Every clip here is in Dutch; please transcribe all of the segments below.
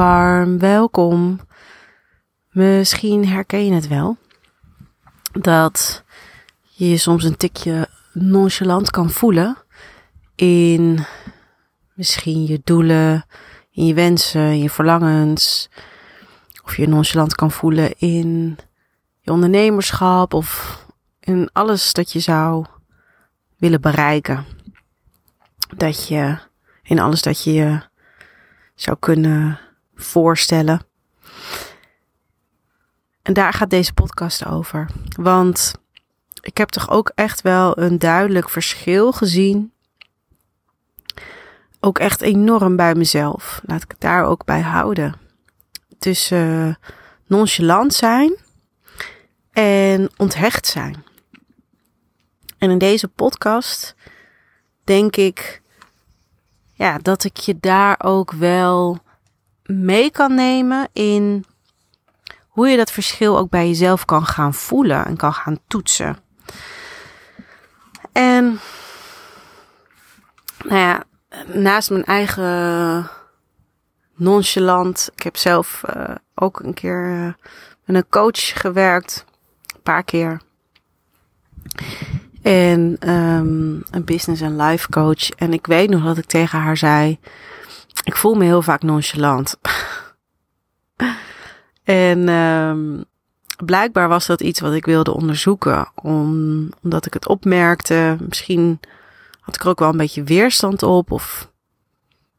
warm welkom. Misschien herken je het wel. Dat je je soms een tikje nonchalant kan voelen in misschien je doelen, in je wensen, in je verlangens. Of je nonchalant kan voelen in je ondernemerschap of in alles dat je zou willen bereiken. Dat je in alles dat je je zou kunnen voorstellen. En daar gaat deze podcast over. Want ik heb toch ook echt wel een duidelijk verschil gezien. Ook echt enorm bij mezelf. Laat ik het daar ook bij houden. Tussen nonchalant zijn en onthecht zijn. En in deze podcast denk ik ja, dat ik je daar ook wel mee kan nemen in hoe je dat verschil ook bij jezelf kan gaan voelen en kan gaan toetsen. En nou naast mijn eigen nonchalant, ik heb zelf uh, ook een keer uh, met een coach gewerkt, een paar keer. En um, een business en life coach. En ik weet nog dat ik tegen haar zei: Ik voel me heel vaak nonchalant. en um, blijkbaar was dat iets wat ik wilde onderzoeken. Om, omdat ik het opmerkte. Misschien had ik er ook wel een beetje weerstand op. Of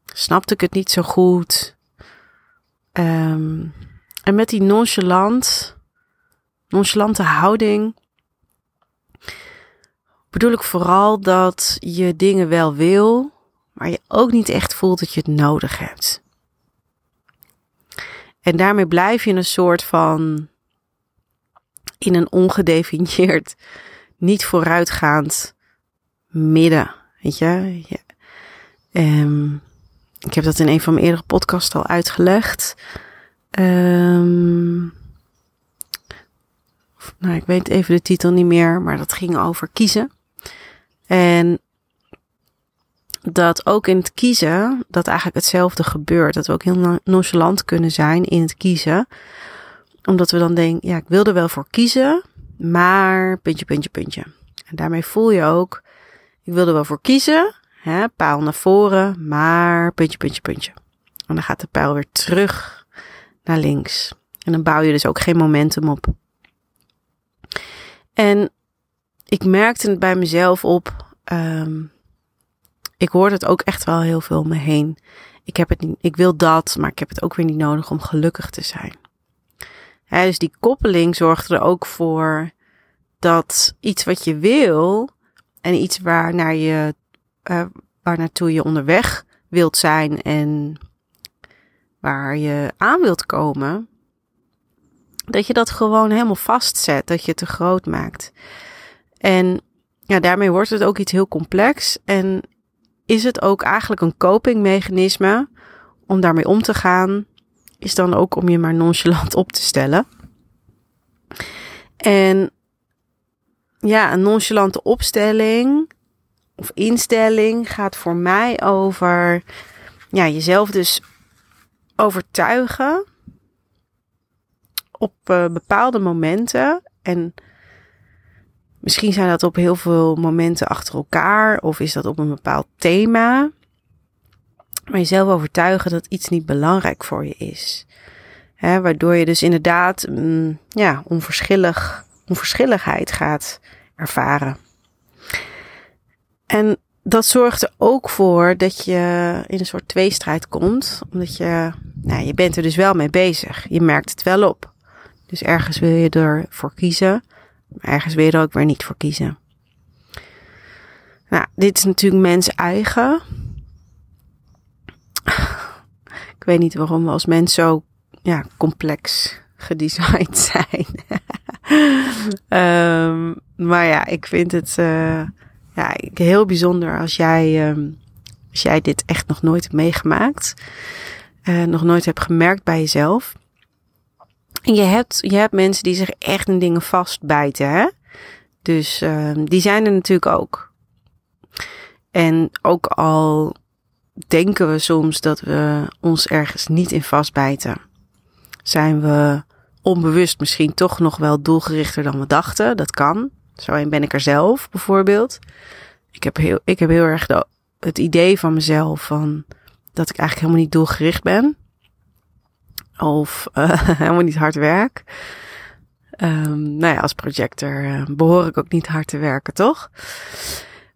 snapte ik het niet zo goed. Um, en met die nonchalant, nonchalante houding bedoel ik vooral dat je dingen wel wil, maar je ook niet echt voelt dat je het nodig hebt. En daarmee blijf je een soort van in een ongedefinieerd, niet vooruitgaand midden. Weet je? Um, ik heb dat in een van mijn eerdere podcasts al uitgelegd. Um, nou, ik weet even de titel niet meer, maar dat ging over kiezen. En dat ook in het kiezen, dat eigenlijk hetzelfde gebeurt. Dat we ook heel nonchalant kunnen zijn in het kiezen. Omdat we dan denken, ja, ik wil er wel voor kiezen, maar puntje, puntje, puntje. En daarmee voel je ook, ik wil er wel voor kiezen, hè, paal naar voren, maar puntje, puntje, puntje. En dan gaat de pijl weer terug naar links. En dan bouw je dus ook geen momentum op. En ik merkte het bij mezelf op. Um, ik hoorde het ook echt wel heel veel om me heen. Ik heb het niet, ik wil dat, maar ik heb het ook weer niet nodig om gelukkig te zijn. dus die koppeling zorgt er ook voor dat iets wat je wil en iets waar naar je, uh, waar naartoe je onderweg wilt zijn en waar je aan wilt komen, dat je dat gewoon helemaal vastzet, dat je het te groot maakt. En ja, daarmee wordt het ook iets heel complex. En is het ook eigenlijk een copingmechanisme om daarmee om te gaan, is dan ook om je maar nonchalant op te stellen. En ja, een nonchalante opstelling of instelling gaat voor mij over ja, jezelf dus overtuigen op uh, bepaalde momenten en Misschien zijn dat op heel veel momenten achter elkaar of is dat op een bepaald thema. Maar jezelf overtuigen dat iets niet belangrijk voor je is. Waardoor je dus inderdaad mm, ja, onverschillig, onverschilligheid gaat ervaren. En dat zorgt er ook voor dat je in een soort tweestrijd komt. Omdat je, nou, je bent er dus wel mee bezig. Je merkt het wel op. Dus ergens wil je ervoor kiezen ergens weer ook weer niet voor kiezen. Nou, dit is natuurlijk mens eigen. Ik weet niet waarom we als mens zo ja, complex gedesigned zijn. um, maar ja, ik vind het uh, ja, heel bijzonder als jij, um, als jij dit echt nog nooit hebt meegemaakt. Uh, nog nooit hebt gemerkt bij jezelf. Je hebt, je hebt mensen die zich echt in dingen vastbijten, hè? Dus uh, die zijn er natuurlijk ook. En ook al denken we soms dat we ons ergens niet in vastbijten. Zijn we onbewust misschien toch nog wel doelgerichter dan we dachten. Dat kan. Zo een ben ik er zelf bijvoorbeeld. Ik heb heel, ik heb heel erg het idee van mezelf van dat ik eigenlijk helemaal niet doelgericht ben. Of uh, helemaal niet hard werk. Um, nou ja, als projector uh, behoor ik ook niet hard te werken, toch?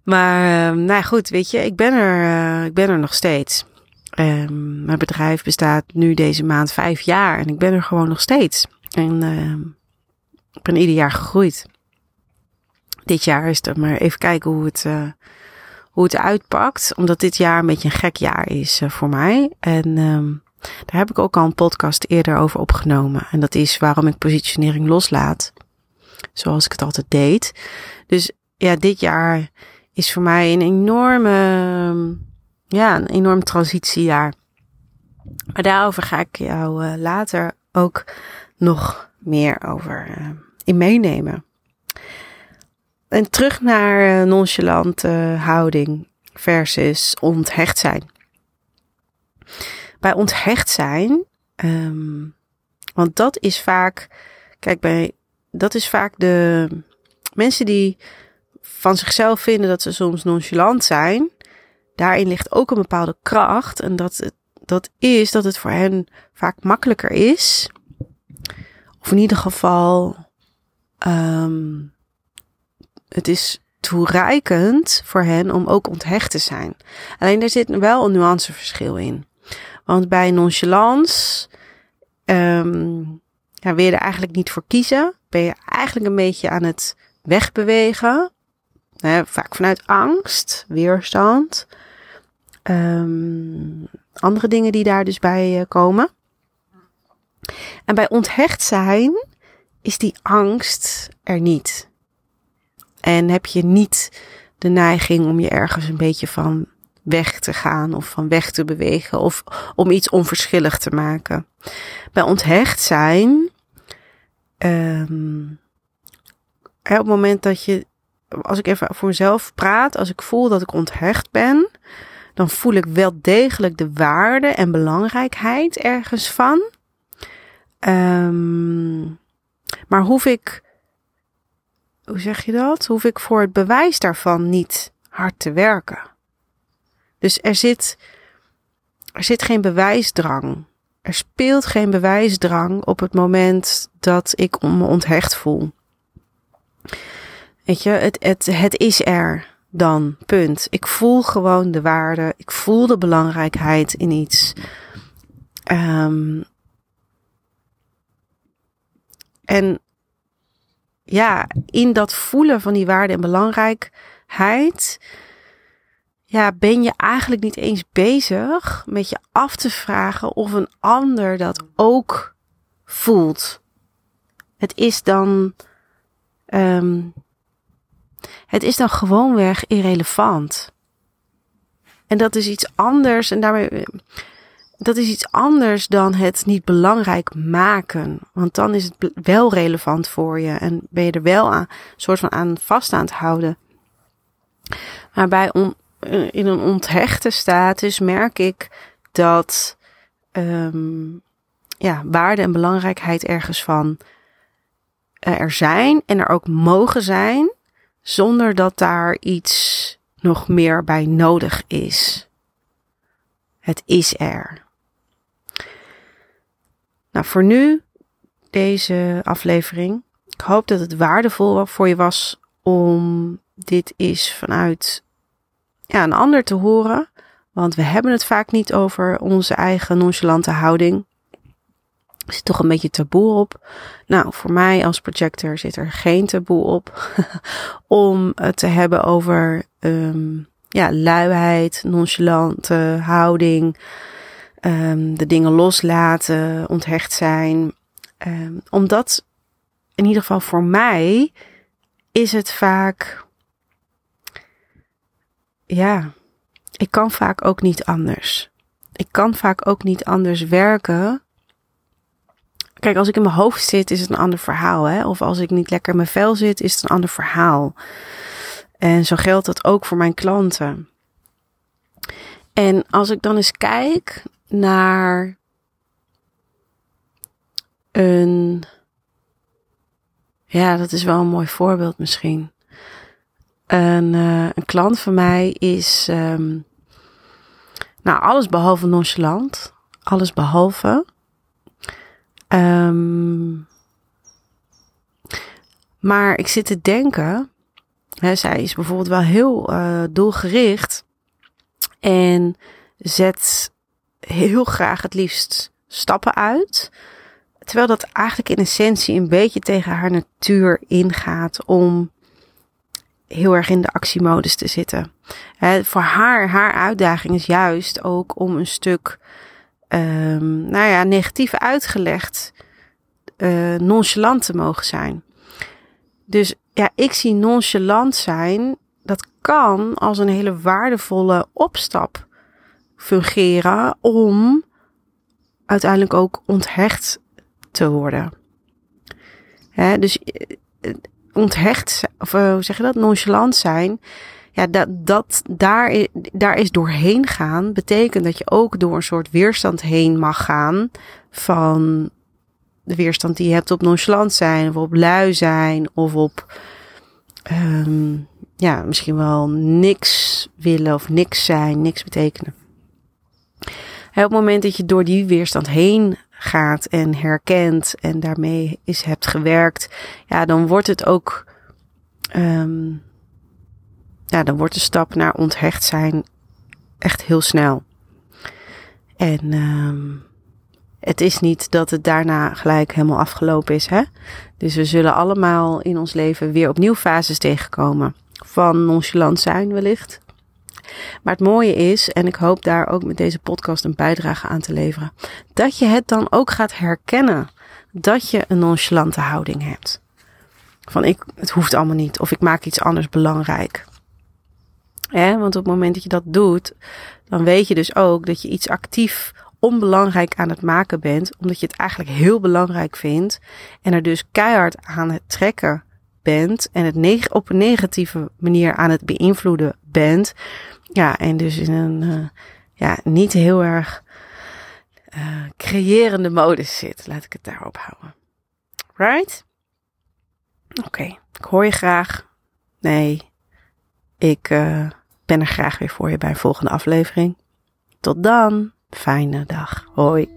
Maar uh, nou ja, goed, weet je, ik ben er, uh, ik ben er nog steeds. Um, mijn bedrijf bestaat nu deze maand vijf jaar en ik ben er gewoon nog steeds. En ik ben ieder jaar gegroeid. Dit jaar is het maar even kijken hoe het, hoe het uitpakt. Omdat dit jaar een beetje een gek jaar is voor mij. En daar heb ik ook al een podcast eerder over opgenomen. En dat is waarom ik positionering loslaat. Zoals ik het altijd deed. Dus ja, dit jaar is voor mij een enorme, ja, een enorm transitiejaar. Maar daarover ga ik jou uh, later ook nog meer over uh, in meenemen. En terug naar uh, nonchalante houding versus onthecht zijn bij onthecht zijn. Um, want dat is vaak, kijk, bij, dat is vaak de mensen die van zichzelf vinden dat ze soms nonchalant zijn. Daarin ligt ook een bepaalde kracht. En dat, dat is dat het voor hen vaak makkelijker is. Of in ieder geval, um, het is toereikend voor hen om ook onthecht te zijn. Alleen daar zit wel een nuanceverschil in. Want bij nonchalance um, wil je er eigenlijk niet voor kiezen. Ben je eigenlijk een beetje aan het wegbewegen. Hè, vaak vanuit angst, weerstand. Um, andere dingen die daar dus bij uh, komen. En bij onthecht zijn is die angst er niet. En heb je niet de neiging om je ergens een beetje van weg te gaan of van weg te bewegen of om iets onverschillig te maken. Bij onthecht zijn, um, op het moment dat je, als ik even voor mezelf praat, als ik voel dat ik onthecht ben, dan voel ik wel degelijk de waarde en belangrijkheid ergens van. Um, maar hoef ik, hoe zeg je dat? Hoef ik voor het bewijs daarvan niet hard te werken. Dus er zit, er zit geen bewijsdrang. Er speelt geen bewijsdrang op het moment dat ik me onthecht voel. Weet je, het, het, het is er dan, punt. Ik voel gewoon de waarde, ik voel de belangrijkheid in iets. Um, en ja, in dat voelen van die waarde en belangrijkheid ja, ben je eigenlijk niet eens bezig met je af te vragen of een ander dat ook voelt. Het is dan, um, het is dan gewoonweg irrelevant. En dat is iets anders en daarmee, dat is iets anders dan het niet belangrijk maken. Want dan is het wel relevant voor je en ben je er wel aan, soort van aan vast aan het houden. Maar bij eh, in een onthechte status merk ik dat um, ja, waarde en belangrijkheid ergens van eh, er zijn en er ook mogen zijn, zonder dat daar iets nog meer bij nodig is. Het is er. Nou, voor nu deze aflevering. Ik hoop dat het waardevol voor je was om dit is vanuit ja, een ander te horen. Want we hebben het vaak niet over onze eigen nonchalante houding. Er zit toch een beetje taboe op. Nou, voor mij als projector zit er geen taboe op. om het te hebben over um, ja, luiheid, nonchalante houding. Um, de dingen loslaten, onthecht zijn. Um, omdat, in ieder geval voor mij, is het vaak ja, ik kan vaak ook niet anders. Ik kan vaak ook niet anders werken. Kijk, als ik in mijn hoofd zit, is het een ander verhaal. Hè? Of als ik niet lekker in mijn vel zit, is het een ander verhaal. En zo geldt dat ook voor mijn klanten. En als ik dan eens kijk naar een. Ja, dat is wel een mooi voorbeeld misschien. Een, uh, een klant van mij is. Um, nou, alles behalve nonchalant. Alles behalve. Um, maar ik zit te denken. Hè, zij is bijvoorbeeld wel heel uh, doelgericht. En zet heel graag het liefst stappen uit. Terwijl dat eigenlijk in essentie een beetje tegen haar natuur ingaat om heel erg in de actiemodus te zitten. Voor haar, haar uitdaging is juist ook om een stuk, um, nou ja, negatief uitgelegd, uh, nonchalant te mogen zijn. Dus ja, ik zie nonchalant zijn, dat kan als een hele waardevolle opstap fungeren om uiteindelijk ook onthecht te worden. Hè, dus eh, onthecht, of eh, hoe zeg je dat, nonchalant zijn. Ja, dat, dat daar, daar is doorheen gaan, betekent dat je ook door een soort weerstand heen mag gaan van de weerstand die je hebt op nonchalant zijn, of op lui zijn, of op um, ja, misschien wel niks willen of niks zijn, niks betekenen. op het moment dat je door die weerstand heen gaat en herkent en daarmee is hebt gewerkt, ja, dan wordt het ook, um, ja, dan wordt de stap naar onthecht zijn echt heel snel. En um, het is niet dat het daarna gelijk helemaal afgelopen is, hè? Dus we zullen allemaal in ons leven weer opnieuw fases tegenkomen. Van nonchalant zijn wellicht. Maar het mooie is, en ik hoop daar ook met deze podcast een bijdrage aan te leveren, dat je het dan ook gaat herkennen dat je een nonchalante houding hebt. Van ik, het hoeft allemaal niet, of ik maak iets anders belangrijk. want op het moment dat je dat doet, dan weet je dus ook dat je iets actief onbelangrijk aan het maken bent, omdat je het eigenlijk heel belangrijk vindt en er dus keihard aan het trekken bent en het op een negatieve manier aan het beïnvloeden bent. Ja, en dus in een uh, ja, niet heel erg uh, creërende modus zit. Laat ik het daarop houden. Right? Oké, ik hoor je graag. Nee, ik uh, ben er graag weer voor je bij een volgende aflevering. Tot dan. Fijne dag. Hoi.